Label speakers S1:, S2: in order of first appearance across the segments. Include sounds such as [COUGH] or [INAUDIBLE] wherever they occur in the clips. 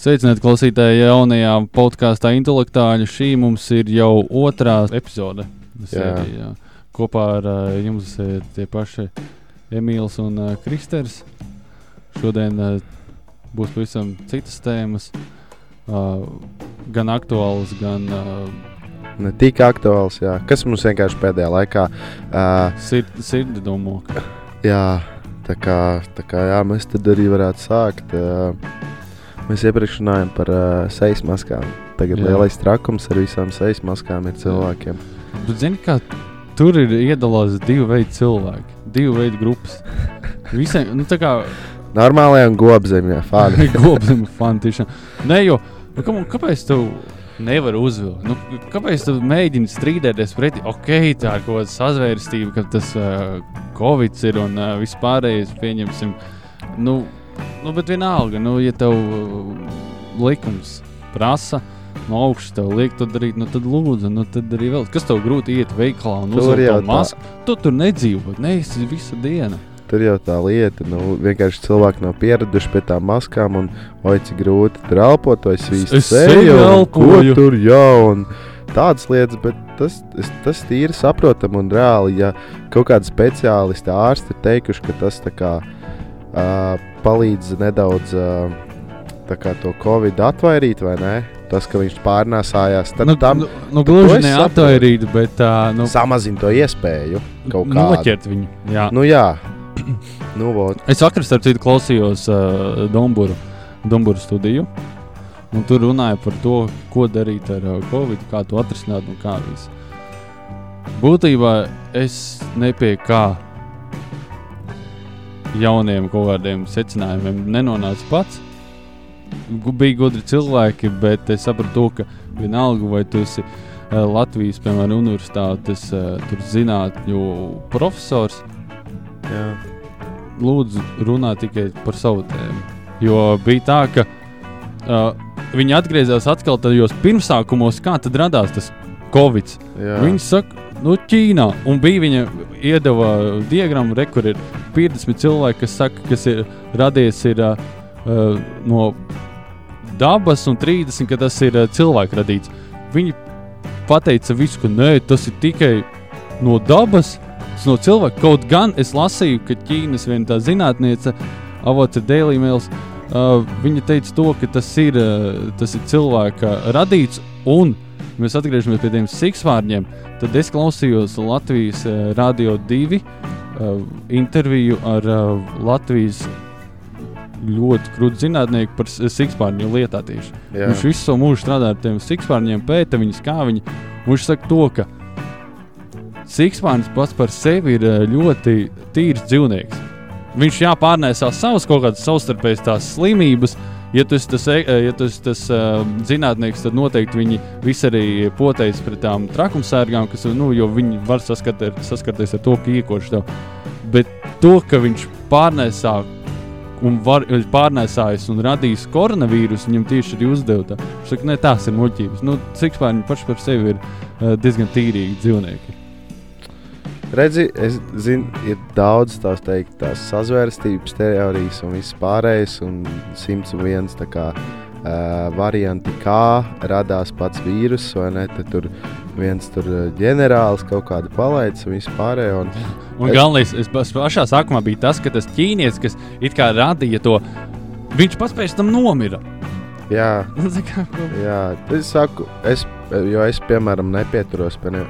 S1: Sveicināti klausītāji jaunajā podkāstā Intelektuāļi. Šī mums ir jau otrā epizode. Sērijā. Kopā ar uh, jums ir tie paši Emīls un uh, Kristers. Šodien uh, būs pavisam citas tēmas, uh, gan aktuālas, gan uh,
S2: Ne tik aktuāls, jā. kas mums vienkārši pēdējā laikā uh,
S1: sird, sirdi domāta.
S2: Jā, tā kā, tā kā jā, mēs tad arī varētu sākt. Uh, mēs iepriekš runājām par uh, sejas maskām. Tagad
S1: Jā.
S2: lielais trakums ar visām sejas maskām ir cilvēkiem.
S1: Tu zini, kā tur ir iedalīts divu veidu cilvēki, divu veidu grupas. Visiem, nu, tā kā [LAUGHS]
S2: Normālajā un gobzemē, fani. [LAUGHS]
S1: Gobsam, fani tiešām. Nē, jo, nu, kam, kāpēc tu nevari uzvilkt? Nu, kāpēc tu mēģini strīdēties pretī? Ok, tā ir kaut kāda sazvērstība, ka tas uh, Covid ir un uh, viss pārējais, pieņemsim. Nu, nu, bet vienalga, nu, ja tev uh, likums prasa. No augšas tev liek to darīt, nu tad lūdzu, nu tad arī vēl. Kas tev grūti iet veikalā un uzlikt masku? Tu tur nedzīvo, neesi visu dienu.
S2: Tur jau tā lieta, nu, vienkārši cilvēki nav pieraduši pie tām maskām, un oi, cik grūti tur elpot, vai svīst
S1: Es seju elpoju.
S2: Ko tur jau, un tādas lietas, bet tas, es- tas ir saprotami un reāli, ja kaut kādi speciālisti, ārsti ir teikuši, ka tas tā kā uh, palīdz nedaudz kā to covid atvairīt, vai ne? Tas, ka viņš pārnēsājās, tad
S1: Nu,
S2: nu, tam
S1: nu, nu, gluži
S2: es
S1: neaptaurīt, bet tā, nu,
S2: samazina to iespēju kaut kādā.
S1: noķert viņu. Jā.
S2: Nu jā, [CLEARS THROAT] nu vot.
S1: Es vakar, starp citu, klausījos uh, Domburu, Domburu studiju. Un tur runāja par to, ko darīt ar uh, Covid, kā to atrisināt un kā viss. Būtībā es nepie kā jauniem kaut kādiem secinājumiem nenonācu pats. Bija gudri cilvēki, bet es sapratu, to, ka vienalga, vai tu esi uh, Latvijas, piemēram, universitātes uh, tur zinātņu profesors,
S2: Jā.
S1: lūdzu, runā tikai par savu tēmu. Jo bija tā, ka uh, viņi atgriezās atkal tajos pirmsākumos, kā tad radās tas Covid. Viņi saka, nu, Ķīnā, un bija viņa iedeva diagrammu, re, kur ir 50 cilvēki, kas saka, kas ir radies ir, uh, uh, no dabas, un 30, ka tas ir uh, cilvēku radīts. Viņi pateica visu, ka nē, tas ir tikai no dabas, tas no cilvēka. Kaut gan es lasīju, ka Ķīnas viena tā zinātniece, avots ir Daily Mails, uh, viņa teica to, ka tas ir, uh, tas ir cilvēka radīts, un mēs atgriežamies pie tiem siksvārņiem. Tad es klausījos Latvijas uh, Rādio 2 uh, interviju ar uh, Latvijas ļoti krūtu zinātnieku par s- sikspārņu lietā tieši.
S2: Jā.
S1: Viņš visu savu mūžu strādā ar tiem sikspārņiem, pēta viņus, kā viņi. Viņš saka to, ka sikspārnis pats par sevi ir eh, ļoti tīrs dzīvnieks. Viņš jāpārnēsā savas kaut kādas savstarpējas tās slimības. Ja tu esi tas, e- eh, ja tu esi tas uh, zinātnieks, tad noteikti viņi visi arī potējas pret tām trakumsērgām, kas nu, jo viņi var saskatē, saskarties ar to, ka iekoši tev. Bet to, ka viņš pārnēsā un var, pārnēsājis un radījis koronavīrusu, viņam tieši arī uzdeva. tā. Viņš saka, ne, tās ir muļķības. Nu, cik spārni paši par sevi ir uh, diezgan tīrīgi dzīvnieki.
S2: Redzi, es zinu, ir daudz tās teikt, tās sazvērstības teorijas un viss pārējais, un 101 tā kā, uh, varianti, kā radās pats vīrus, vai ne? Tad tur viens tur ģenerālis kaut kādu palaicis un viss pārējo. Un,
S1: Un [LAUGHS]
S2: Es-
S1: galvenais, es pašā sākumā bija tas, ka tas ķīnietis, kas it kā radīja to, viņš pats pēc tam nomira.
S2: jā, [LAUGHS] jā, es saku, es, jo es piemēram nepieturos pie, ne,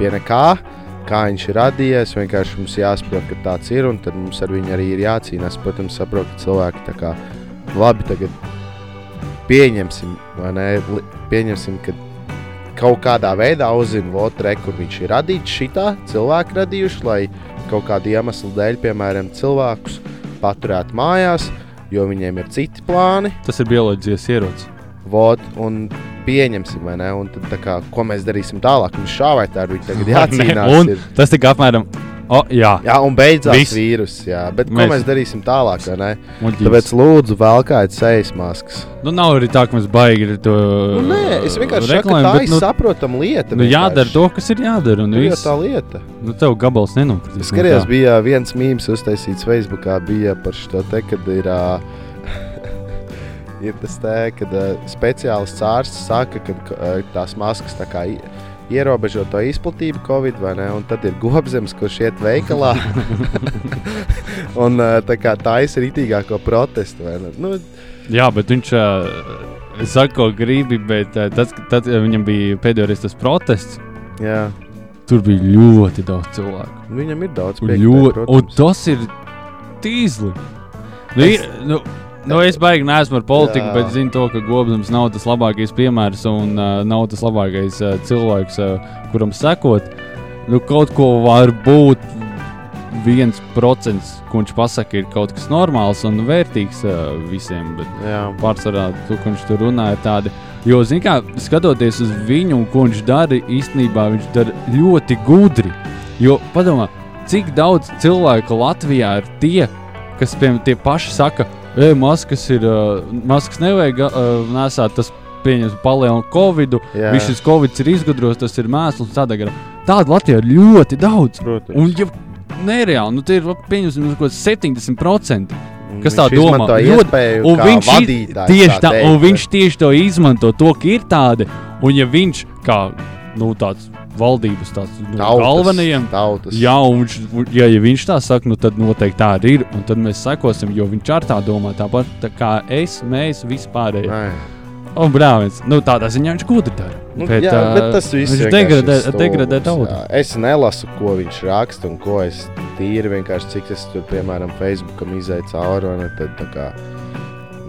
S2: pie nekā. Kā viņš ir radies, vienkārši mums jāsaprot, ka tāds ir, un tad mums ar viņu arī ir jācīnās. Protams, saprotu, ka cilvēki tā kā labi tagad pieņemsim, vai ne? Pieņemsim, ka kaut kādā veidā uzzina Votre, kur viņš ir radīts. Šitā cilvēki radījuši, lai kaut kādu iemeslu dēļ, piemēram, cilvēkus paturētu mājās, jo viņiem ir citi plāni.
S1: Tas ir bioloģijas ierocis.
S2: Vot, un pieņemsim, vai ne? Un tad, kā, ko mēs darīsim tālāk? Mums šā vai tā ir tagad [LAUGHS] jācīnās.
S1: un tas tika apmēram. O, jā,
S2: Jā, un beidzās
S1: Viss.
S2: vīrus. Jā, bet mēs... Ko mēs darīsim tālāk? Tāpēc lūdzu, velkājiet sejas maskas.
S1: Nu, nav arī tā, ka mēs baigi ir to.
S2: Nu, nē, es vienkārši
S1: reklāmu,
S2: tā ir
S1: nu,
S2: saprotama lieta.
S1: nu, jādara
S2: vienkārši.
S1: to, kas ir jādara. Un viss.
S2: tā lieta.
S1: Nu, tev gabals nenokritīs.
S2: Es skatījos, bija viens mīmīms uztaisīts Facebookā, bija par šo te, kad ir. ā, ir tas, te, kad uh, speciālists ārsts saka, ka uh, tās maskas tā kā ierobežo to izplatību, Covid, vai ne? Un tad ir gobzems, kurš iet veikalā [LAUGHS] [LAUGHS] un uh, tā kā taisa rītīgāko protestu. vai ne? Nu,
S1: Jā, bet viņš uh, saka, ko gribi, bet uh, tad, tad kad viņam bija pēdējo reizi tas protests,
S2: jā,
S1: tur bija ļoti daudz cilvēku.
S2: viņam ir daudz
S1: ļoti, un tas ir tīzli. Nu,
S2: Es-
S1: ir, nu, nu, es baigi neesmu par politiku,
S2: Jā.
S1: bet zinu to, ka Gobsams nav tas labākais piemērs un uh, nav tas labākais uh, cilvēks, uh, kuram sekot. Nu, kaut ko var būt viens procents, ko viņš pasaka, ir kaut kas normāls un vērtīgs uh, visiem. Bet
S2: Jā,
S1: pārsvarā to, ko viņš tur runāja, ir tādi. Jo, zin kā, skatoties uz viņu un ko viņš dara, īstenībā viņš dara ļoti gudri. Jo, padomā, cik daudz cilvēku Latvijā ir tie, kas, piemēram, tie paši saka, e, maskas ir, uh, maskas nevajag uh, nesāt, tas pieņems palielinu Covid,
S2: Jā.
S1: viss šis Covid ir izgudros, tas ir mēsls, tādā garā. Tādu Latvijā ir ļoti daudz.
S2: protams.
S1: Un, ja nereāli, nu, tie ir pieņemsim kaut kāds 70%.
S2: Un
S1: kas tā
S2: viņš
S1: domā?
S2: izmanto
S1: Ļoti-
S2: iespēju
S1: Un viņš, i-
S2: vadītājs
S1: tieši tā,
S2: teikt,
S1: un viņš tieši to izmanto, to, ka ir tādi. Un ja viņš kā nu, tāds valdības tāds, nu,
S2: Tautas,
S1: galvenajiem,
S2: Tautas.
S1: jā, un viņš, ja, ja viņš tā saka, nu, tad noteikti tā arī ir. Un tad mēs sekosim, jo viņš ar tā domā tāpat tā kā es, mēs vispārēji. Un brālis, nu, tādā ziņā viņš gudri dara.
S2: Nu, bet, jā,
S1: ā,
S2: bet tas viss
S1: degradē,
S2: ir stulbs,
S1: degradē tautu.
S2: jā. Es nelasu, ko viņš raksta un ko es tīri vienkārši cik es tur, piemēram, Facebookam izēju cauri. ne, Tad, tā kā,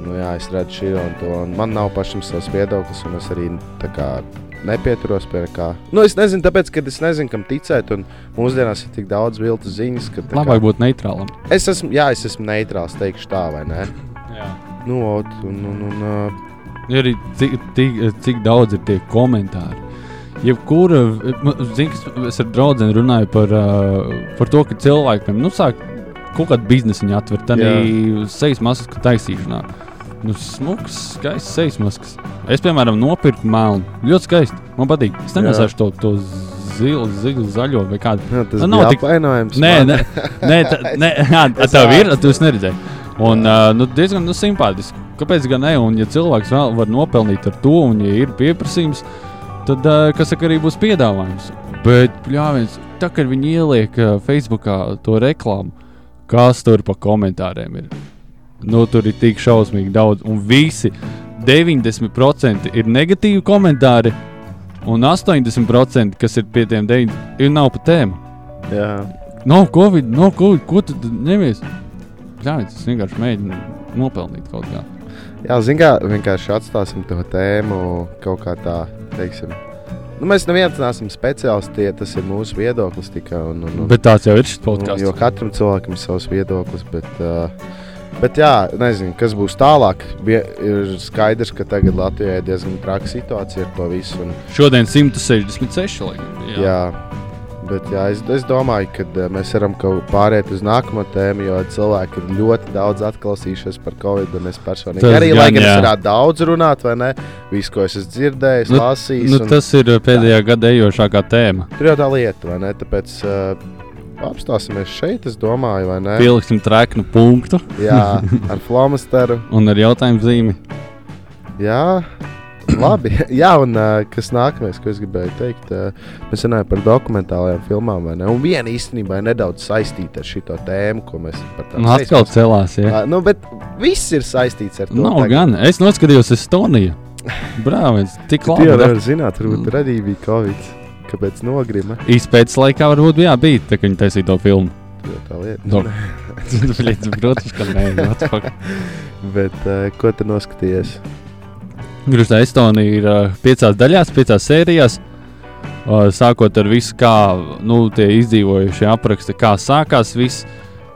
S2: nu, jā, es redzu šī un to. Un man nav pašam savs viedoklis, un es arī tā kā, nepieturos pie kā. Nu, es nezinu, tāpēc, ka es nezinu, kam ticēt. Un mūsdienās ir tik daudz viltus ziņas, ka tā kā-
S1: Labāk būt neitrālam.
S2: es esmu, jā, es esmu neitrāls, teikšu tā, vai ne?
S1: Jā.
S2: Nu, ot, un, un, un, uh,
S1: Ir arī cik, cik, cik daudz ir tie komentāri. Jebkura, zinu, es ar draugu runāju par, uh, par to, ka cilvēki piemēram, nu, sāk kaut kādu biznesu viņi atver. Tad arī sejas maskas taisīšanā. Nu, smuks, skaists sejas maskas. Es, piemēram, nopirku melnu. Ļoti skaisti. Man patīk. Es nemēsāšu to, to zilu, zilu, zaļo vai kādu.
S2: jā, tas
S1: Nu,
S2: nu,
S1: nav
S2: nav
S1: tik-
S2: apvainojums.
S1: Nē, nē, nē, tā, [LAUGHS] nē
S2: Es
S1: tev ir, tu esi neredzējis. Un uh, nu, diezgan nu, simpātiski. Kāpēc gan ne? Un, ja cilvēks vēl var nopelnīt ar to, un ja ir pieprasījums, tad, uh, kas saka, arī būs piedāvājums. Bet, pļāviens, tā kā viņi ieliek uh, Facebookā to reklāmu, kas tur pa komentāriem ir. Nu, tur ir tik šausmīgi daudz, un visi 90% ir negatīvi komentāri, un 80% kas ir pie tiem 90%, ir nav pa tēmu.
S2: Jā.
S1: Nav Covid, nav Covid, ko tu ņemies? Jā, es vienkārši mēģinu nopelnīt kaut kā.
S2: Jā, zinām, kā vienkārši atstāsim to tēmu kaut kā tā, teiksim. Nu, mēs neviens neesam speciālisti, tie, tas ir mūsu viedoklis tikai. Un, un, un,
S1: Bet tāds jau ir šis podkāsts.
S2: jo katram cilvēkam ir savs viedoklis. Bet, uh, bet jā, nezinu, kas būs tālāk. Bija, ir skaidrs, ka tagad Latvijā ir diezgan traka situācija ar to visu. Un,
S1: Šodien 166. Laikam, jā.
S2: jā. Bet jā, es, es domāju, ka uh, mēs varam pāriet uz nākamo tēmu, jo cilvēki ir ļoti daudz atklausījušies par Covid. Es personīgi
S1: Tas
S2: arī,
S1: gan,
S2: lai gan es
S1: jā.
S2: varētu daudz runāt, vai ne? Visu, ko es esmu dzirdējis,
S1: Nu,
S2: lasījis.
S1: Nu,
S2: un-
S1: tas ir pēdējā gada ejošākā tēma.
S2: Tur jau tā lieta, vai ne? Tāpēc uh, apstāsimies šeit, es domāju, vai ne?
S1: Pieliksim treknu punktu
S2: Jā, [LAUGHS] ar flomasteru.
S1: un ar jautājumu zīmi.
S2: Jā, labi. [CLEARS THROAT] Jā, un uh, kas nākamais, ko es gribēju teikt, uh, mēs runājam par dokumentālajām filmām, vai ne? Un viena īstenībā ir nedaudz saistīta ar šo tēmu, ko mēs par tādu
S1: Nu, atkal celās. Ja?
S2: Uh, nu, bet viss ir saistīts ar to.
S1: Nav gan. Es noskatījos Estoniju. [LAUGHS] Brāvis, tik labi.
S2: jau
S1: ra-
S2: nevar zināt, varbūt
S1: Mm.
S2: arī bija Covid. Kāpēc nogrima?
S1: Izpētes laikā varbūt jā, bija tā, ka viņi taisīja to filmu.
S2: Jau tā lieta.
S1: Nu. [LAUGHS] Protams, ka nē. nu. [LAUGHS]
S2: Bet uh, ko tu noskatījies?
S1: Grūstā Estonija ir uh, piecās daļās, piecās sērijās. Uh, sākot ar visu, kā nu, tie izdzīvojušie apraksta, kā sākās viss,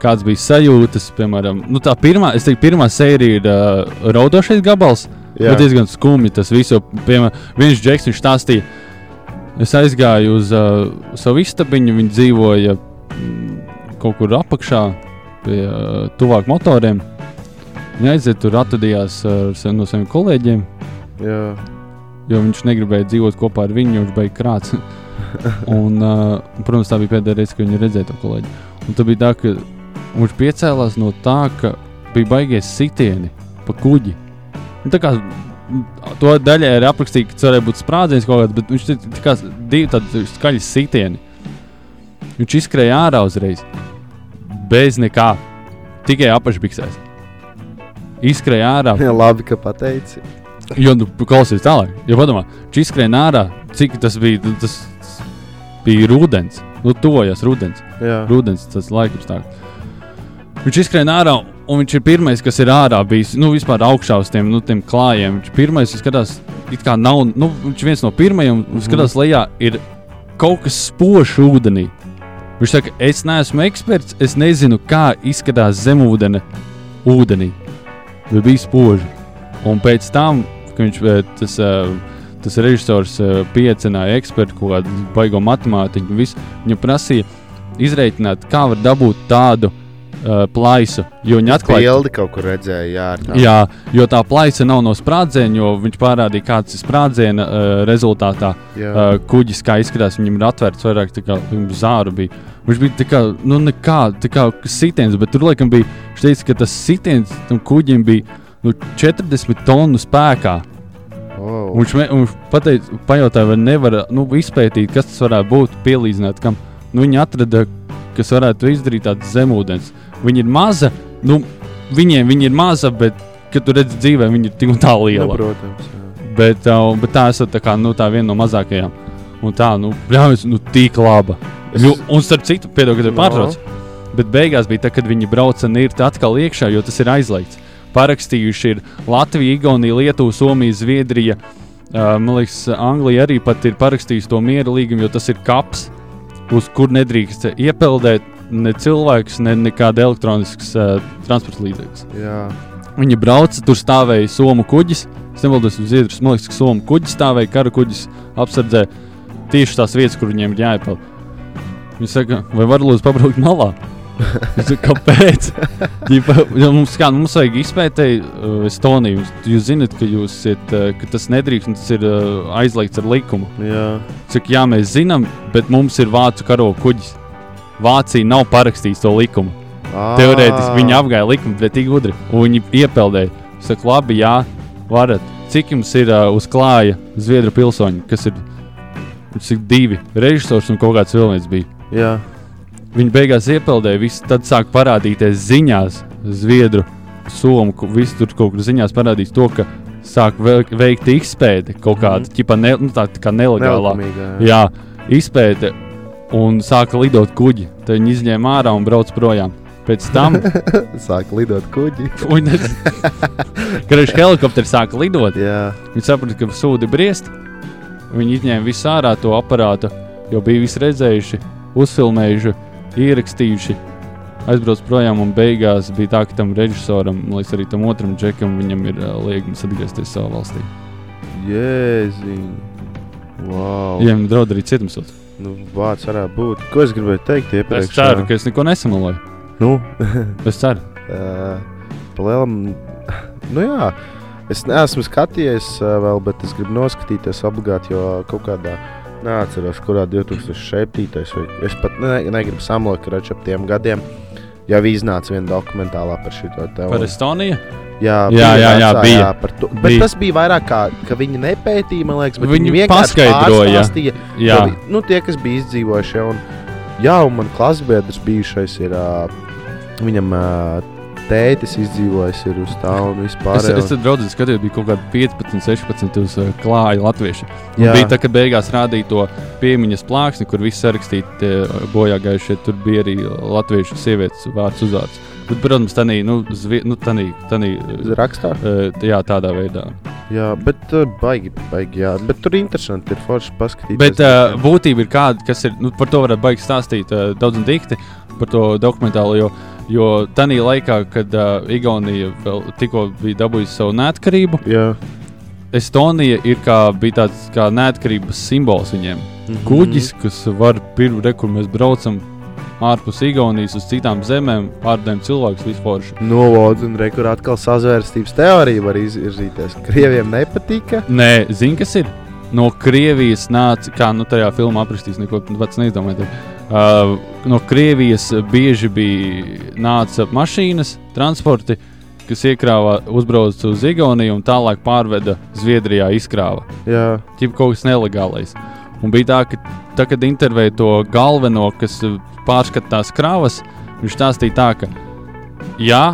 S1: kāds bija sajūtas. Piemēram, nu, tā pirmā, teiktu, pirmā sērija ir uh, raudošais gabals. Bet diezgan skumji tas viss. jo, Piemēram, viens džeks viņš stāstīja, es aizgāju uz uh, savu istabiņu, viņi dzīvoja mm, kaut kur apakšā, pie uh, tuvāk motoriem. Viņi aiziet tur, atradījās ar sev, no saviem kolēģiem,
S2: Jā.
S1: jo viņš negribēja dzīvot kopā ar viņu, viņš bija krāts. [LAUGHS] un, uh, protams, tā bija pēdējā reize, kad viņi redzēja to kolēģi. Un tad bija tā, ka viņš piecēlās no tā, ka bija baigies sitieni pa kuģi. Nu, tā kā to daļai ir aprakstīts, ka tas varēja būt sprādziens kaut kāds, bet viņš tā kā divi skaļi sitieni. Viņš izskrēja ārā uzreiz, bez nekā, tikai apakšbiksēs. Izskrēja ārā,
S2: Jā, [LAUGHS] labi, ka pateici.
S1: jo, nu, klausies tālāk, jo padomā, viņš izskrēja ārā, cik tas bija, nu, tas bija rudens, nu, tuvojas rudens.
S2: Jā,
S1: Rudens tas laikams tā. Viņš izskrien ārā, un viņš ir pirmais, kas ir ārā bijis. Nu, vispār augšā uz tiem, nu, tiem klājiem. Viņš pirmais, kas skatās, kā nav, nu, viņš viens no pirmajiem, un skatās lejā, ir kaut kas spožs ūdenī. Viņš saka, es neesmu eksperts, es nezinu, kā izskatās zemūdens ūdenī. Bet bija spoži. Un pēc tam, kad viņš eh, tas. Uh, Tas režisors uh, pieaicināja ekspertu, kaut kādu baigo visu. Viņam prasīja izreikināt, kā var dabūt tādu uh, plaisu. Jo viņi atklāja,
S2: bildi kaut kur redzēja, jā, tā.
S1: Jā, jo tā plaisa nav no sprādziena, jo viņš parādīja, kāds ir sprādziena uh, rezultātā.
S2: jā.
S1: Uh, kuģis kā izskatās, viņam ir atvērts vairāk kā zāru bija. Viņš bija tā kā, nu, nekā, tā kā sitiens, bet tur laikam bija, teica, ka tas sitiens tam kuģim bija nu, 40 tonu spēkā.
S2: Oh.
S1: Un Viņš, un viņš pateica, pajautāja, vai nevar nu, izpētīt, kas tas varētu būt, pielīdzināt, kam nu, viņi atrada, kas varētu izdarīt tādu zemūdens. Viņa ir maza, nu, viņiem viņa ir maza, bet, kad tu redzi dzīvē, viņa ir tik un tā
S2: Nu,
S1: liela.
S2: protams. Jā.
S1: Bet, uh, bet tā esat tā, kā, nu, tā viena no mazākajām. Un tā, nu, bļāvis, nu tik laba.
S2: Es-
S1: Jo, un starp citu, ka tev
S2: No.
S1: pārtrauc. Bet beigās bija tā, kad viņi brauca nirti atkal iekšā, jo tas ir aizliegts. Parakstījuši ir Latvija, Igaunija, Lietuva, Somija, Zviedrija. Uh, man liekas, Anglija arī pat ir parakstījusi to miera līgumu, jo tas ir kaps, uz kur nedrīkst iepeldēt ne cilvēks, ne nekāda elektronisks uh, transporta līdzeklis.
S2: Jā.
S1: Viņi brauca, tur stāvēja somu kuģis. Es nemaldos, uz Zviedrijas liekas, ka somu kuģis stāvēja, kara kuģis apsardzē tieši tās vietas, kur viņiem jāiepeld. Viņi saka, vai var lūdzu pabraukt malā? [LAUGHS] Saku, Kāpēc? Jo mums, kā, nu, mums vajag izpētēji uh, Estoniju. Jūs, zināt, ka, jūs iet, uh, ka tas nedrīkst un tas ir uh, aizliegts ar likumu.
S2: Jā.
S1: Cik jā, mēs zinām, bet mums ir vācu karoga kuģis. Vācija nav parakstījis to likumu.
S2: Ah.
S1: Teorētiski viņi apgāja likumu, bet tik gudri. Un viņi iepeldēja. Es saku, labi, jā, varat. Cik jums ir uh, uz klāja Zviedru pilsoņi, kas ir cik divi režisors un kaut kāds vilnis bija?
S2: Jā.
S1: Viņi beigās iepeldēja, visi tad sāk parādīties ziņās, Zviedru, Somu, visi tur kaut kur ziņās parādīs to, ka sāk ve- veikt izpēti kaut kāda, mm -hmm. ne, nu, tā, tā kā nelegālā.
S2: Nelikumīgā,
S1: Jā, izpēte un sāka lidot kuģi. Tad viņi izņēma ārā un brauca projām. Pēc tam, [LAUGHS]
S2: Sāk lidot kuģi. [LAUGHS]
S1: viņš helikopters sāka lidot,
S2: Jā.
S1: viņi saprata, ka sūdi briest. Viņi izņēma visu ārā to aparātu, jo bija visi redzējuši, uzfilmējuši, ierakstījuši. Aizbrauc projām, un beigās bija tā, ka tam režisoram, liekas, arī tam otram džekam, viņam ir uh, liekums atgriezties savā valstī.
S2: Jēziņ. Wow.
S1: Viņam draud arī cietumsots.
S2: Nu, vārds varētu būt. Ko es gribēju teikt iepriekš?
S1: Es ceru, ka es neko nesamaloju.
S2: Nu, [LAUGHS]
S1: Es ceru.
S2: uh, palielam. Nu jā. Es neesmu skatījies uh, vēl, bet es gribu noskatīties obligāti, jo kaut kādā neatceros, kurā 2007. vai es pat ne, negribu samlot, ka ap tiem gadiem jau iznāca viena dokumentālā par šo tēmu.
S1: Par Estoniju?
S2: Jā,
S1: Jā, jā, jā,
S2: vecā,
S1: bija.
S2: jā to. Bet
S1: Bija.
S2: tas bija vairāk kā, ka viņi nepētīja, man liekas, bet
S1: Viņi
S2: viņi vienkārši
S1: paskaidroja. Jā,
S2: vi- Nu, tie, kas bija izdzīvojuši, ja, un, jā, un man klasbiedrs bijušais ir, ā, viņam ā, tētis izdzīvojis ir uz tā un vispār.
S1: Es, es draudzīgi skatījos, bija kaut kādi 15, 16 uz uh, klāja latvieši. Bija tā, ka beigās rādīja to piemiņas plāksni, kur viss sarakstīti bojā gājušie. Tur bija arī latviešu sievietes vārds uzvārds. Bet, protams, tā nī, nu, zvi, nu, tanī, tanī,
S2: Rakstā?
S1: jā, tādā veidā.
S2: Jā, bet uh, baigi, baigi, jā. Bet tur interesanti ir forši paskatīties.
S1: Bet uh, būtība ir kāda, kas ir, nu, par to varētu baigi stāstīt uh, daudz un dikti par to dokumentālu. Jo, jo tajā laikā, kad uh, Igaunija vēl tikko bija dabūjusi savu neatkarību,
S2: Jā.
S1: Estonija ir kā, bija tāds kā neatkarības simbols viņiem.
S2: Mhm.
S1: Kuģis, kas var pirmā reize, kur mēs braucam ārpus Igaunijas uz citām zemēm, ārdēm cilvēkus vispār.
S2: Nolūdzu, un rekur atkal sazvērstības teorija var izvirzīties. Krieviem nepatika.
S1: Nē, zini, kas ir? No Krievijas nāca, kā nu tajā filmā aprakstīs, neko pats neizdomāju. Uh, no Krievijas bieži bija nāca mašīnas, transporti, kas iekrāvā, uzbrauca uz Igauniju un tālāk pārveda Zviedrijā, izkrāva.
S2: Jā,
S1: Ķip kaut kas nelegālais. Un bija tā, ka, tā, kad intervēja to galveno, kas uh, pārskata tās krāvas, viņš stāstīja tā, ka jā,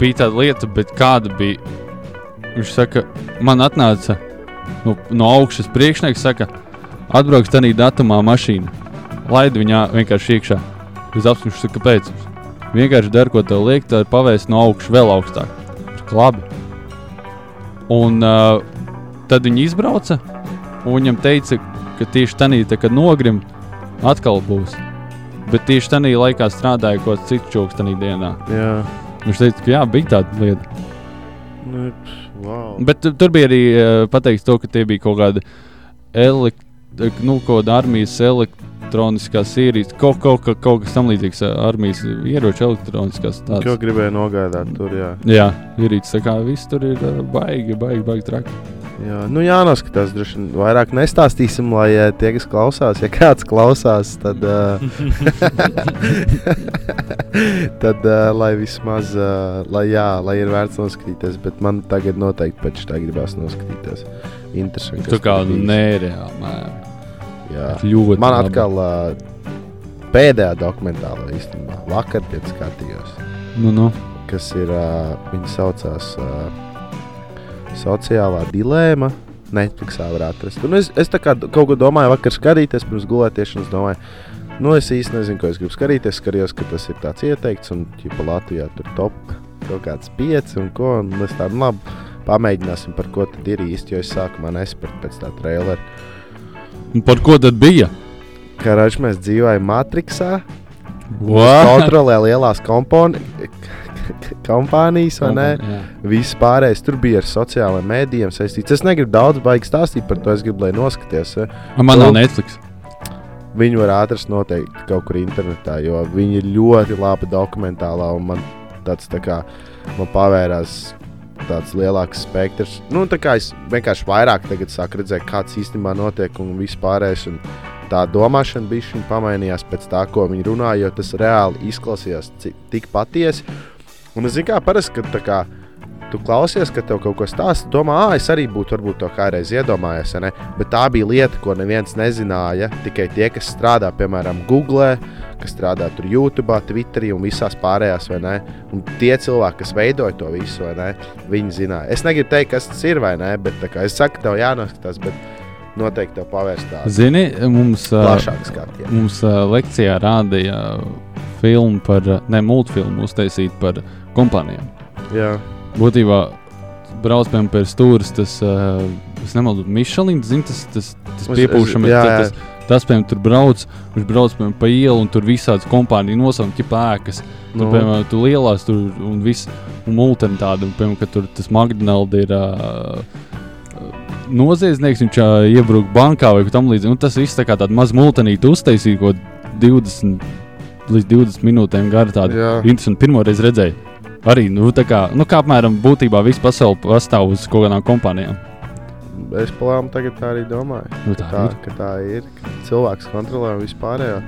S1: bija tāda lieta, bet kāda bija. Viņš saka, man atnāca no, no augšas priekšnieks, saka, atbrauks tādā datumā mašīna. Laid viņā vienkārši iekšā. Uz apziņas, kāpēc. Vienkārši dara, ko tev liek, tā ir pavēst no augšas vēl augstāk. Saka, Labi. Un uh, tad viņi izbrauca, un viņam teica, ka tieši tādā, kad nogrim, atkal būs. Bet tieši tajā laikā strādāja kaut kāds cits čūlis tajā dienā.
S2: jā.
S1: Viņš teica, ka jā, bija tāda lieta.
S2: Nu, wow.
S1: Bet tu- tur bija arī uh, pateikts, to, ka tie bija kaut kādi elekt, nu, kaut kāda armijas elektroniskās ierīces, kaut, kaut, kaut, kaut kas tamlīdzīgs, armijas ieroču elektroniskās
S2: Ko
S1: tādas.
S2: gribēju nogādāt tur, jā.
S1: Jā, ierīces, tā kā viss tur ir ā, baigi, baigi, baigi traki.
S2: Jā, nu jānoskatās. Droši vien vairāk nestāstīsim, lai eh, tie, kas klausās, ja kāds klausās, tad, uh, [LAUGHS] tad uh, lai vismaz, uh, lai, jā, lai ir vērts noskatīties. Bet man tagad noteikti pēc tā gribās noskatīties. Interesanti.
S1: Tā kā nereāli, man
S2: Jā.
S1: ļoti.
S2: Man atkal uh, pēdējā dokumentālā īstenībā vakar tie skatījos,
S1: Nu, nu.
S2: kas ir, uh, viņi saucās uh, sociālā dilēma. Netflixā var atrast. Un es, es tā kā kaut ko domāju, vakar skatīties, pirms gulētiešanas. Domāju, nu es īsti nezinu, ko es gribu skatīties. Skatījos, ka tas ir tāds ieteikts, un ķipa Latvijā tur top kaut kāds pieci un ko. Un es tādu nu, labi pamēģināsim, par ko tad ir īsti. Jo es sākumā nesapratu pēc tā trailera.
S1: Un Par ko tad bija?
S2: Kā ražs mēs dzīvojam Matrixā,
S1: What?
S2: kontrolē lielās komponi, [LAUGHS] kompānijas, vai ne? Viss pārējais tur bija ar sociālajiem mēdījiem saistīts. Es negribu daudz baigi stāstīt par to, es gribu, lai noskaties. eh.
S1: Man nav
S2: Nu.
S1: Netflix.
S2: Viņu var atrast noteikti kaut kur internetā, jo viņi ir ļoti labi dokumentālā un man tāds tā kā man pavērās. Tāds lielāks spektrs. Nu, tā kā es vienkārši vairāk tagad sāku redzēt, kāds īstenībā notiek un viss pārējais. Un tā domāšana bija pamainījās pēc tā, ko viņi runāja, jo tas reāli izklausījās tik patiesi. Un es zinu, kā parasti, kad tā kā, tu klausies, ka tev kaut ko stāsta, domā, ah, es arī būtu varbūt to kādreiz iedomājies. ja ne? Bet tā bija lieta, ko neviens nezināja. Tikai tie, kas strādā, piemēram, Google, kas strādā tur YouTube, Twitterī un visās pārējās, vai ne? Un tie cilvēki, kas veidoja to visu, vai ne? Viņi zināja. Es negribu teikt, kas tas ir, vai ne? Bet kā es saku, tev jānoskatās, bet noteikti tev pavērst tādu
S1: Zini, mums, ā,
S2: plašāku skatienu.
S1: mums lekcijā rādīja filmu par, ne multfilmu uztaisīt par kompānijām.
S2: Jā,
S1: Būtībā brauc piemēram pie stūres, tas, uh, es nemaldu, Mišelins, zini, tas, tas, tas
S2: Es-
S1: piepūšam,
S2: es- jā,
S1: tas, tas, tas, piemēram, tur brauc, viņš brauc, piemēram, pa ielu, un tur visādas kompānijas nosaukt, ja pēkas. Nu.
S2: Nu.
S1: Tur, piemēram, tu lielās tur un viss, un multeni tāda, un, piemēram, ka tur tas McDonald's ir uh, noziedznieks, viņš uh, iebruka bankā vai tam līdzīgi. Tas viss tā kā tāda maza multenīte uztaisīja, ko 20 līdz 20 minūtēm gara tāda
S2: Jā.
S1: interesanta. Pirmo reizi redzēju. Arī, nu, tā kā, nu, kā apmēram būtībā viss pasaule pastāv uz kaut kādām kompānijām.
S2: Es plānu tagad tā arī domāju.
S1: Nu, tā
S2: tā,
S1: ir.
S2: ka tā ir. Ka cilvēks kontrolē vispārējo.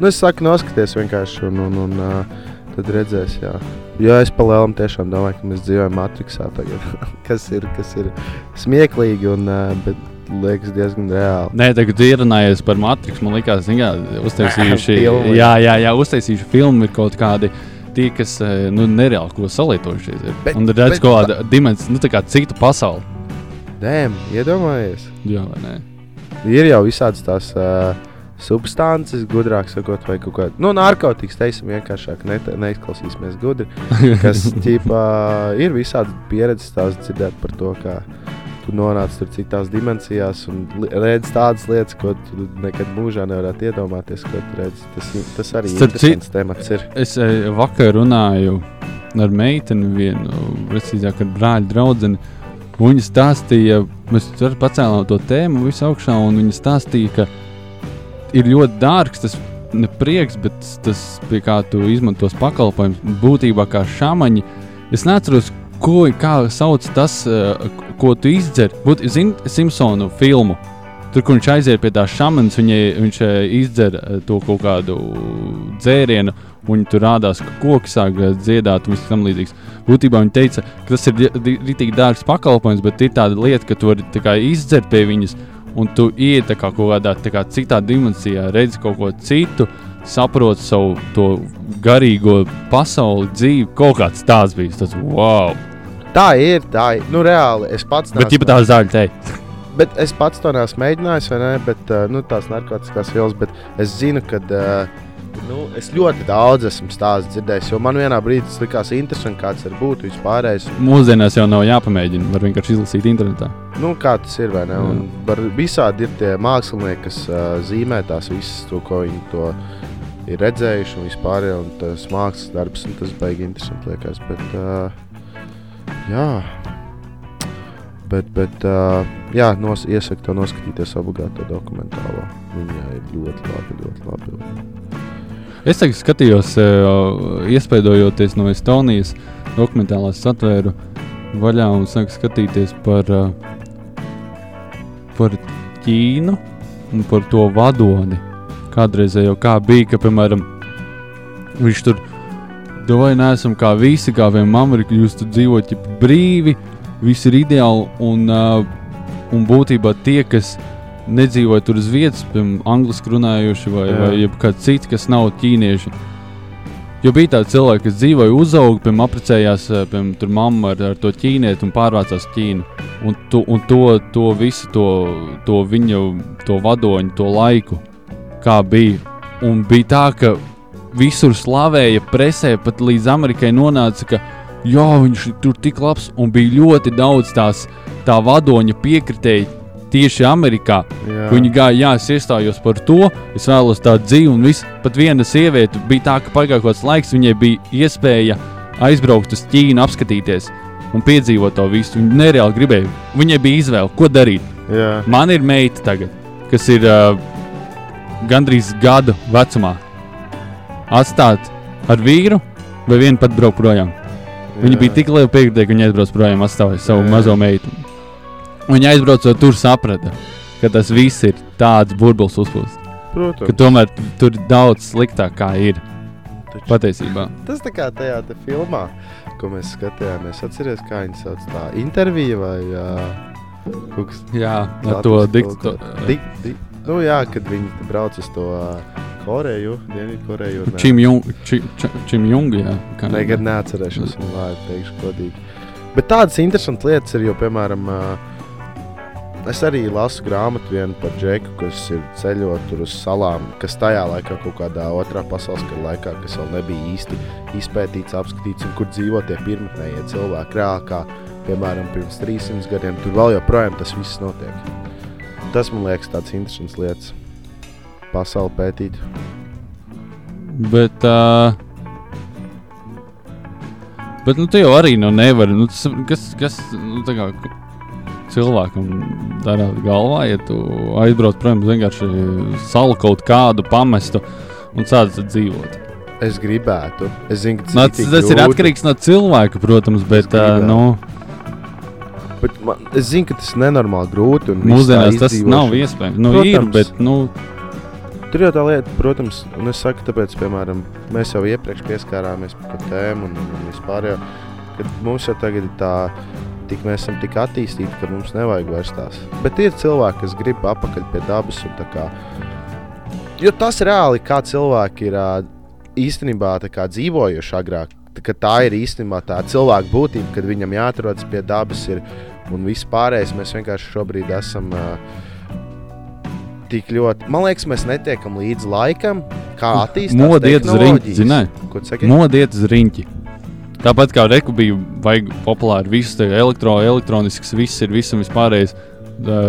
S2: Nu, es saku, noskaties vienkārši, un, un, un uh, tad redzēs. Jā. Jo es palielam tiešām domāju, ka mēs dzīvojam Matrixā tagad. [LAUGHS] kas, ir, kas ir smieklīgi, un, uh, bet liekas diezgan reāli.
S1: Nē, tagad ierunājies par Matrix. Man liekas, ka uztaisījuši [LAUGHS]
S2: Filmu.
S1: jā, jā, jā, uztaisījuši filmu ir kaut kādi. Tie, kas eh, nu, nereāli ko salietojušies, ir.
S2: Bet-
S1: un redz
S2: bet-
S1: kaut kādu dimensiju, nu, tā kā citu pasauli.
S2: Dēm, iedomājies!
S1: Jā, vai ne?
S2: Ir jau visādas tās uh, substances, gudrāk sakot, vai kaut kāda nu, narkotikas, teiksim, vienkāršāk, ne, neizklausīsimies gudri. Kas [LAUGHS] ķipā, ir visādi pieredzes stāsts dzirdēt par to, kā tu nonāc tur citās dimensijās un redz tādas lietas, ko tu nekad mūžā nevarētu iedomāties, redzi. Tas, tas arī ir
S1: Starp
S2: interesants temats. Ir.
S1: Es eh, vakar runāju ar meiteni, vienu, precīzāk, ar brāļa draugu. Viņa stāstīja, mēs pacēlām to tēmu visu augšā, un viņa stāstīja, ka ir ļoti dārgs tas ne prieks, bet tas, pie kā tu izmantos pakalpojumus, būtībā kā šāmaņi. Es neatceros, ko sauc tas, eh, ko tu izdzer. Būt, zini, Simpsonu filmu. Tur, kur viņš aiziet pie tā šāmanas, viņš eh, izdzer eh, to kaut kādu dzērienu, un tur rādās, ka koki sāk dziedāt un viss tam līdzīgs. Būtībā viņi teica, ka tas ir rītīgi dārgs pakalpojums, bet ir tāda lieta, ka tu vari izdzert pie viņas, un tu iet kā kaut kādā kā citā dimensijā, redzi kaut ko citu, saproti savu to garīgo pasauli, dzīvi. Kaut kāds tāds bija. Tas, wow!
S2: Tā ir, tā ir. Nu, reāli es pats.
S1: Bet, ja tā zaļa teikt.
S2: Bet es pats to neesmu mēģinājis, vai ne? Bet, uh, nu, tās narkotikas vielas, bet es zinu, ka. Uh, Nu, es ļoti daudz esmu stāstu dzirdējis, jo man vienā brīdī tas likās interesanti, kāds var būt vispārējais.
S1: Mūsdienās jau nav jāpamēģina, var vienkārši izlasīt internetā.
S2: Nu, kā tas ir, vai ne? Un var visādi ir tie mākslinieki, kas uh, zīmē tās visas, to, ko viņi to ir redzējuši un vispār, un tas mākslas darbs, un tas baigi interesanti liekas. Bet, uh, jā, Bet, bet uh, jā, nos, iesaku to noskatīties obligāti dokumentālo. Viņa ir ļoti labi, ļoti labi.
S1: Es tagad skatījos, iespaidojoties no Estonijas dokumentālās satvēru vaļā un sāku skatīties par, par Ķīnu un par to vadoni. Kādreizējo kā bija, ka, piemēram, viņš tur, vai neesam kā visi, kā vienam Amerikā, jūs tur dzīvojat brīvi, viss ir ideāli. Un, uh, un būtībā tie, kas nedzīvo tur uz vietas, piemēram, angļuiski runājoši vai, Jā. vai kāds cits, kas nav ķīnieši. Jo bija tādi cilvēki, kas dzīvoja, uzauga, piemēram, apprecējās, piemēram, tur mamma ar, ar to ķīnieti un pārvācās Ķīnu. Un, tu, un to, to visu, to, to viņu, to vadoņu, to laiku, kā bija. Un bija tā, ka visur slavēja, presē pat līdz Amerikai nonāca, ka jā, viņš tur tik labs, un bija ļoti daudz tās tā vadoņa piekritēji tieši Amerikā. Jā. Viņi gāja, jā, es iestājos par to, es vēlos tādu dzīvi, un viss, pat viena sieviete bija tā, ka kāds laiks, viņai bija iespēja aizbraukt uz Ķīnu, apskatīties un piedzīvot to visu. Viņa nereāli gribēja. Viņai bija izvēle, ko darīt. Jā. Man ir meita tagad, kas ir uh, gandrīz gadu vecumā. Atstāt ar vīru vai vienu pat braukt projām. Viņa bija tik liela piekritēja, ka viņa aizbrauca projām, atstāja savu jā. mazo meitu. Viņa aizbrauca tur, saprata, ka tas viss ir tāds burbulis uzpūsts. Protams. Ka tomēr tur ir daudz sliktāk, kā ir. Taču, patiesībā.
S2: Tas tā kā tajā filmā, ko mēs skatījāmies, atcerieties, kā viņi sauc tā intervija vai uh, kaut kas
S1: tāds. Jā, ar to diktu. Dik,
S2: dik, nu jā, kad viņi brauc uz to. Uh, Koreju, Dienvidkoreju.
S1: Čim Jung, či, či, čim Jung, jā.
S2: Nekad neatcerēšos viņu vārdu, teikšu godīgi. Bet tādas interesantas lietas ir, jo, piemēram, es arī lasu grāmatu vienu par Džeku, kas ir ceļot tur uz salām, kas tajā laikā kaut kādā otrā pasaules kara laikā, kas vēl nebija īsti izpētīts, apskatīts, un kur dzīvo tie pirmotnējie cilvēki reāli, kā, piemēram, pirms 300 gadiem. Tur vēl joprojām tas viss notiek. Tas man liekas tāds interesants lietas pasauli pētīt.
S1: Bet, uh, bet nu, tu jau arī nu, nevari. Nu, tas, kas kas nu, kā, cilvēkam dara galvā, ja tu aizbrauc prom, vienkārši salu kaut kādu pamestu un sāc dzīvot?
S2: Es gribētu. Es zinu,
S1: ka tas, tas ir atkarīgs no cilvēka, protams, bet. Uh, nu,
S2: Bet man, es zinu, ka tas ir nenormāli grūti.
S1: Mūsdienās tas nav iespējams. Nu, Protams, ir, bet, nu,
S2: Tur jau tā lieta, protams, un es saku, tāpēc, piemēram, mēs jau iepriekš pieskārāmies pie tēmu un, un vispār jau, kad mums jau tagad ir tā, tik mēs esam tik attīstīti, ka mums nevajag vairs tās. Bet ir cilvēki, kas grib apakaļ pie dabas kā, jo tas reāli, kā cilvēki ir īstenībā kā dzīvojuši agrāk, tā ir īstenībā tā cilvēka būtība, kad viņam jāatrodas pie dabas ir, un viss pārējais mēs vienkārši šobrīd esam uh, tik ļoti. Man liekas, mēs netiekam līdz laikam, kā attīstās
S1: modiet. Zināji, modiet uz riņķi. Tāpat kā reku bija vajag populāri, viss elektro, elektronisks, viss ir visam vispārējais.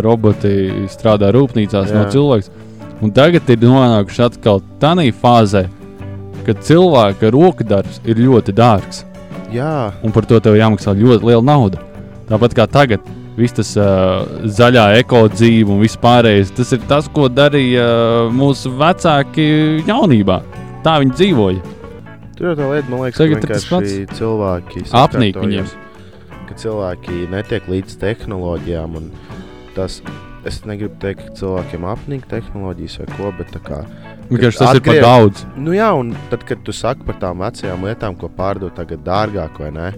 S1: Roboti strādā rūpnīcās, Jā. no cilvēks. Un tagad ir nonākuši atkal tādā fāzē, kad cilvēka rokadarbs ir ļoti dārgs.
S2: Jā.
S1: Un par to tev jāmaksā ļoti liela nauda. Tāpat kā tagad viss tas uh, zaļā ekodzīve un viss pārējais. Tas ir tas, ko darīja uh, mūsu vecāki jaunībā. Tā viņi dzīvoja.
S2: Tur jau tā lieta, man liekas, Tagad ka vienkārši cilvēki
S1: apnīk viņiem.
S2: Ka cilvēki netiek līdz tehnoloģijām un tas es negribu teikt, ka cilvēkiem apnīk tehnoloģijas vai ko, bet tā kā.
S1: Vienkārši tas ir par
S2: atgriež-
S1: daudz.
S2: Nu jā, un tad, kad tu saki par tām vecajām lietām, ko pārdod tagad dārgāk vai nē,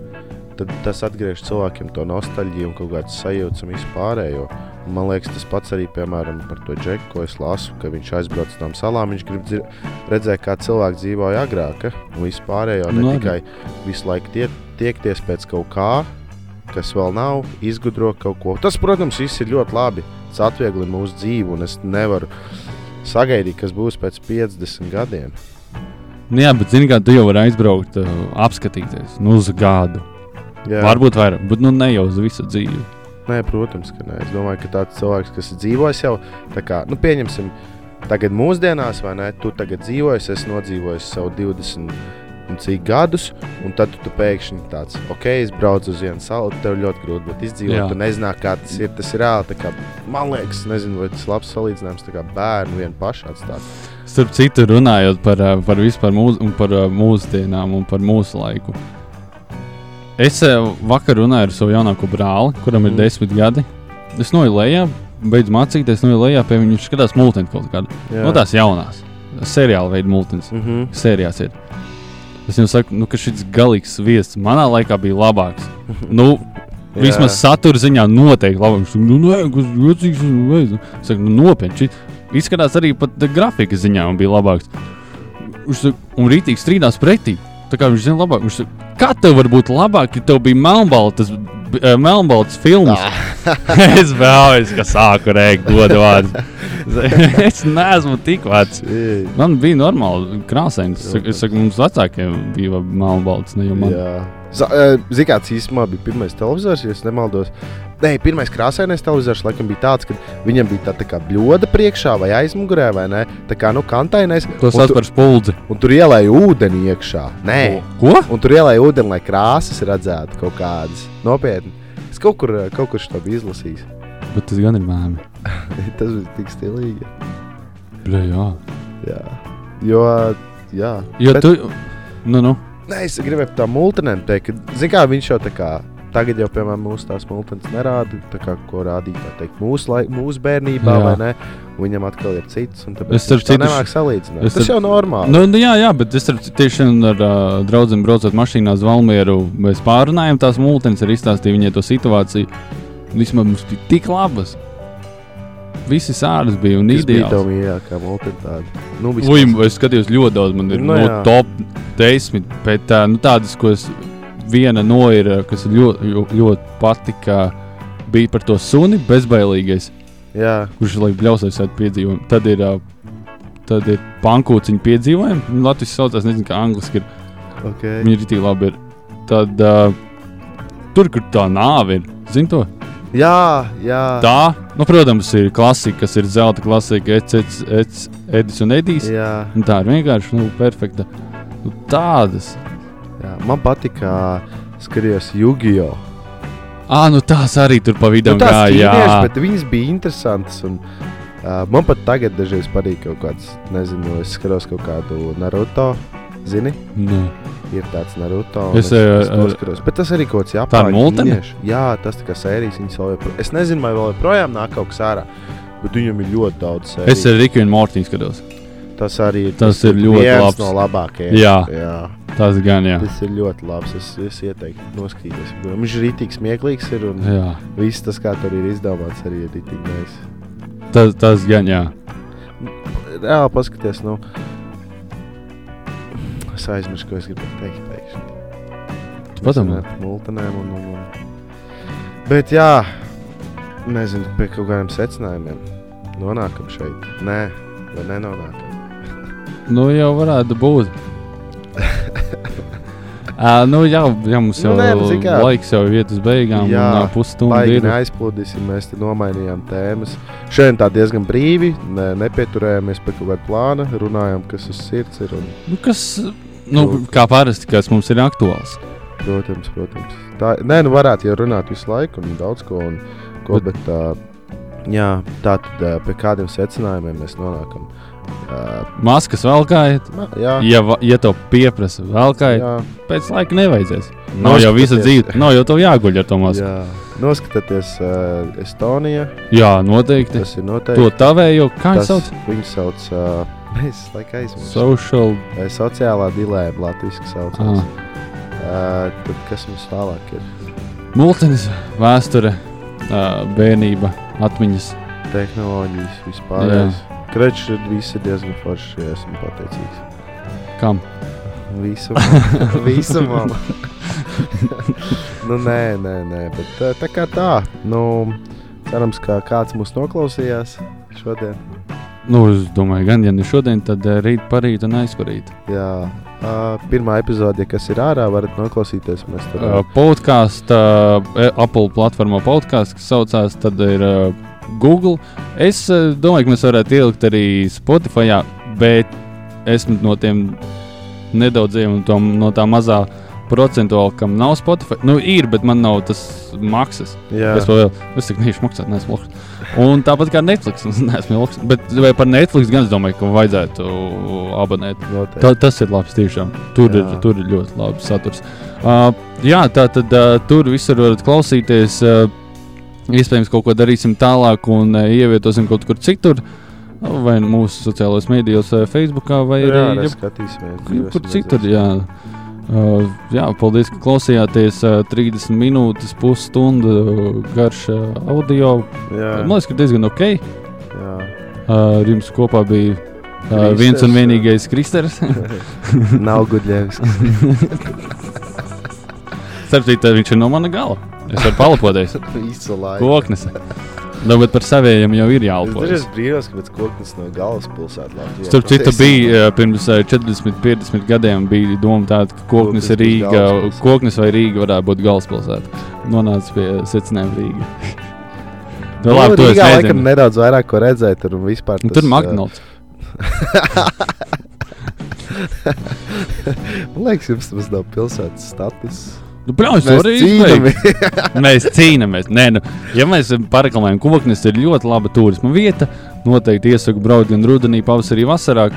S2: tad tas atgriež cilvēkiem to nostalģiju un kaut kādu sajūtu un vispārējo. Man liekas, tas pats arī piemēram par to džeku, ko es lasu, ka viņš aizbrauc uz tām salām. Viņš grib dzir- redzēt, kā cilvēki dzīvoja agrāk, ja? un vispārējo ne
S1: Nu,
S2: no, tikai visu laiku tie, tiekties pēc kaut kā, kas vēl nav, izgudro kaut ko. Tas, protams, viss ir ļoti labi. Tas atvieglina mūsu dzīvi, un es nevaru sagaidīt, kas būs pēc 50 gadiem.
S1: Nu, jā, bet zini, kā tu jau vari aizbraukt, uh, apskatīties nu, uz gadu.
S2: Jā.
S1: Varbūt vairāk, bet nu, ne jau uz visu dzīvi.
S2: Nē, protams, ka nē. Es domāju, ka tāds cilvēks, kas ir dzīvojis jau, tā kā, nu, pieņemsim, tagad mūsdienās, vai ne, tu tagad dzīvojies, es nodzīvoju savu 20 un cik gadus, un tad tu, tu pēkšņi tāds, ok, es braucu uz vienu salu, tev ļoti grūti, bet izdzīvot, tu nezināji, kā tas ir, tas ir reāli, kā, man liekas, nezinu, vai tas labs salīdzinājums, bērnu vienu pašu atstāt.
S1: Starp citu, runājot par, par vispār mūs, par mūsdienām un par mūsu laiku. Es uh, vakar runāju ar savu jaunāko brāli, kuram ir
S2: Mhm.
S1: desmit gadi. Es noju lejā, beidzu mācīties, noju lejā pie viņa. Viņš skatās multeni kaut kādu.
S2: Jā.
S1: No tās jaunās, seriāla veida multens.
S2: Mm -hmm.
S1: Sērijās ir. Es viņam saku, nu, ka šis galīgs viesis manā laikā bija labāks. Nu, Vismaz satura ziņā noteikti labi. Viņš saka, nu, nē, kas jocīgs. Es saku, nu, nopietni. Izskatās arī pat eh, grafikas ziņā un bija labāks. Viņš saka, un rītīgi strīdās pretī. Tā kā viņš zina labāk. Viņš saka, kā tev var būt labāk, ja tev bija melnbaltas, b- eh, melnbaltas filmas? [LAUGHS] es vēl es, ka sāku rēkt godu vārdu. [LAUGHS] es neesmu tik vecs. Man bija normāli krāsains. Es saku, mums vecākiem bija melnbaltas, ne jau man.
S2: Jā. Ziniet, kāds īstenībā bija pirmais televizors, ja nemaldos. Nē, pirmais krāsainais televizors laikam bija tāds, ka viņam bija tā, tā kā bļoda priekšā vai aizmugurē, vai ne? Tā kā nu kantainais.
S1: To sauc par spuldzi.
S2: Un tur ielēja ūdeni iekšā. Nē,
S1: Ko?
S2: un tur ielēja ūdeni, lai krāsas redzētu kaut kādas. Nopietni. Es kaut kur, kaut kur šo biju izlasījis.
S1: Bet tas gan ir mēmī. [LAUGHS]
S2: Tas bija tik stilīgi.
S1: Bļa, jā.
S2: Jā. Jo, jā.
S1: Jo
S2: Bet-
S1: tu. Nu, nu.
S2: Nē, es gribēju tām multinēm teikt, ka, zini, kā viņš jau tā kā. Tagad jau, piemēram, mūsu tās multens nerāda, tā kā, ko rādīja tā teikt, mūsu, laik, mūsu bērnībā,
S1: Jā.
S2: vai ne? Viņam atkal ir cits, un tāpēc
S1: Es
S2: viņš
S1: citu-
S2: nemāk salīdzināt.
S1: es
S2: Tas
S1: starp-
S2: jau normāli.
S1: Nu, nu, jā, jā, bet es ar- tieši ar uh, draugiem braucot mašīnā uz Valmieru. Mēs pārunājām tās mūtens, arī izstāstīju viņai to situāciju. Vismaz mums bija tik labas. Visi sāras bija un
S2: Tas bija
S1: ideāls.
S2: tev mīļākā multena tāda. Nu,
S1: Uj, es skatījos ļoti daudz, man ir
S2: Nu,
S1: no
S2: jā.
S1: top 10, bet uh, nu, tādas, ko es viena no ir, kas ļoti, ļoti, ļoti patika, bija par to suni bezbailīgais.
S2: Jā,
S1: kurš ir bļausais ar piedzīvojumu. Tad ir, tad ir pankūciņu piedzīvojumi. Viņi Latvijas saucās, nezinu, kā angliski ir.
S2: ok.
S1: Viņi ir tik labi. Ir. Tad uh, tur, kur tā nāve ir, zini to?
S2: Jā, jā.
S1: Tā, nu, protams, ir klasika, kas ir zelta klasika, Eds, Eds, Edis un Edijs.
S2: jā,
S1: Un tā ir vienkārši nu, perfekta. Nu, tādas.
S2: jā. Man patīk, kā skatījos Jugio.
S1: Ah, nu tās arī tur pa vidu
S2: Nu,
S1: gāja. Jā,
S2: viņas bija interesantas. Un, uh, man pat tagad dažreiz patīk kaut kāds, nezinu, es skatos kaut kādu Naruto. Zini,
S1: nu,
S2: ir tāds Naruto.
S1: Es,
S2: Es, es,
S1: eh,
S2: es noskatos. Bet tas arī kaut kāds Japāņu. Jā, tas tā kā sērijas viņas vēl joprojām. Es nezinu, vai vēl joprojām nāk kaut kas ārā. Bet viņam ir ļoti daudz sēriju.
S1: es ar Riku un Mortīnu skatos.
S2: Tas arī ir,
S1: Tas ir ļoti labs.
S2: no labākajiem.
S1: Jā.
S2: jā.
S1: Tas gan, jā.
S2: Tas ir ļoti labs. Es, es ieteiktu noskatīties. Viņš ir rītīgs, smieklīgs. Ir, un
S1: jā.
S2: viss tas, kā tur ir izdomāts, arī ir rītīgi.
S1: Tas, tas gan, jā.
S2: Reāli paskaties, nu. Es aizmirsu, ko es gribēju teikt. Pēkšņi.
S1: Tu padomā.
S2: Par multinēm un, un, un. Bet jā, nezinu, pie kaut kādiem secinājumiem. Nonākam šeit. Nē, vai nenonākam.
S1: Nu, jau varētu būt. [LAUGHS] uh, nu, jā, jā, mums
S2: Nu,
S1: jau
S2: nē, nu, zini kā.
S1: laiks jau iet uz beigām.
S2: Jā,
S1: un, uh, pusstunda ir.
S2: neaizplūdīsim, mēs te nomainījām tēmas. Šodien tā diezgan brīvi, ne, nepieturējāmies pie kaut kāda plāna, runājām, kas uz sirds ir. Un,
S1: Nu, kas, nu, kā parasti, kas mums ir aktuāls.
S2: protams, protams. Tā, nē, nu varētu jau runāt visu laiku un daudz ko. Un, ko bet, bet, uh, jā, tā tad uh, pie kādiem secinājumiem mēs nonākam. Uh,
S1: Maskas valkājot,
S2: ma- jā,
S1: ja, ja to pieprasa valkājot,
S2: jā,
S1: pēc laika nevajadzēs. Nav jau visa dzīve, nav jau jāguļ ar to masku.
S2: jā. Noskatieties, uh, Estonija.
S1: Jā, noteikti.
S2: Tas ir noteikti.
S1: To tavējo, kā viņš sauc?
S2: Viņu sauc. Uh, Mēs laikam aizmirsām.
S1: Social.
S2: Sociālā dilēma latviešu saucās.
S1: Ah.
S2: Uh, tad kas mums tālāk ir?
S1: Multinis, vēsture, uh, bērnība, atmiņas.
S2: Tehnoloģijas vispār. Krečs ir visi diezgan forši, ja esmu pateicīgs.
S1: Kam?
S2: Visu malu. [LAUGHS] [LAUGHS] nu, nē, nē, nē, bet tā, tā kā tā. Nu, cerams, ka kāds mūs noklausījās šodien.
S1: Nu, es domāju, gan ja ne šodien, tad uh, rīt, parīt un aizparīt.
S2: Jā, uh, pirmā epizode, kas ir ārā, varat noklausīties. Mēs tur
S1: Uh, podkāstā, uh, Apple platformā podkāsts, kas saucās, tad ir uh, Google. Es uh, domāju, ka mēs varētu ielikt arī Spotify, bet esmu no tiem nedaudziem un no tā mazā procentuāli, kam nav Spotify. Nu, ir, bet man nav tas maksas.
S2: Jā,
S1: Es vēl es tik neiešu maksāt, neesmu ilgs. Un tāpat kā Netflix, es [LAUGHS] neesmu ilgs. Bet vai par Netflix gan es domāju, ka vajadzētu abonēt. Tā, tas ir labs tiešām. Tur, ir,
S2: Jā.
S1: tur ir ļoti labs saturs. Uh, jā, tā tad uh, tur visur varat klausīties. Uh, iespējams, kaut ko darīsim tālāk un uh, ievietosim kaut kur citur. Uh, Vai nu mūsu sociālajos mēdījos, vai Facebook, vai
S2: jā,
S1: arī
S2: arī
S1: jeb-
S2: skatīsimies.
S1: jebkur citur. Jā. Uh, jā, paldies, ka klausījāties. Uh, 30 minūtes, pusstundu uh, garš uh, audio.
S2: Jā,
S1: Man liekas, ka diezgan ok.
S2: jā.
S1: Uh, ar jums kopā bija uh,
S2: Kristers,
S1: viens un vienīgais Kristers. [LAUGHS]
S2: Nav gudļevs.
S1: Starp citu, viņš ir no mana gala. Es varu palapoties. [LAUGHS] Koknes. Nu, bet par saviem jau ir
S2: Es
S1: jālepojas.
S2: dažreiz brīnos, ka pēc koknes no galvaspilsētas.
S1: Starp citu, bija uh, pirms uh, 40, 50 gadiem bija doma tāda, ka koknes
S2: Koknes
S1: Rīga. Koknes vai Rīga varētu būt galvaspilsēta. Nonāca pie secinājuma Rīga.
S2: Nu,
S1: Nu, labi, es
S2: Rīgā laikam nedaudz vairāk ko redzēt. Tur vispār.
S1: Nu,
S2: tas,
S1: Tur
S2: ā,
S1: McDonald's. [LAUGHS]
S2: Man liekas, jums tas nav pilsētas status.
S1: Nu, Protams,
S2: Mēs
S1: arī
S2: cīnāmies. [LAUGHS]
S1: Mēs cīnāmies. Nē, nu, ja mēs paraklamējam, koknes ir ļoti laba turisma vieta, noteikti iesaku braukt gan rudenī, pavasarī, vasarā.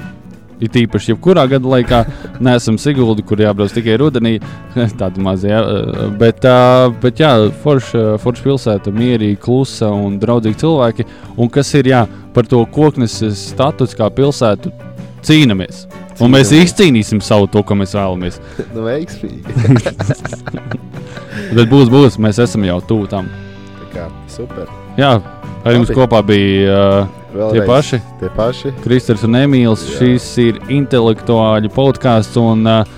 S1: Ir tīpaši, jebkurā gada laikā [LAUGHS] neesam Siguldi, kur jābrauc tikai rudenī. [LAUGHS] Tāda mazā, jā, bet, ā, bet jā, forša forš pilsēta, mierīga, klusa un draudzīga cilvēki. Un kas ir jā, par to koknes status kā pilsētu, cīnāmies. Un mēs izcīnīsim savu to, ko mēs vēlamies. [LAUGHS]
S2: nu, veiksmīgi. [LAUGHS]
S1: Bet būs, būs, mēs esam jau tuvu tam.
S2: Tā kā super.
S1: Jā, ar jums
S2: Labi.
S1: kopā bija uh, tie
S2: Vēlreiz
S1: paši.
S2: Tie paši.
S1: Kristers un Emīls.
S2: Jā.
S1: Šis ir intelektuāļu podkāsts, un uh,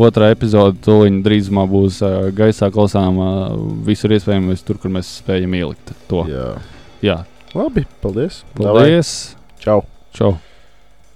S1: otrā epizode tuliņ drīzumā būs uh, gaisā klausām uh, visur iespējamais, tur, kur mēs spējam ielikt to.
S2: Jā.
S1: Jā,
S2: Labi, paldies. Davai.
S1: paldies!
S2: Čau.
S1: Čau!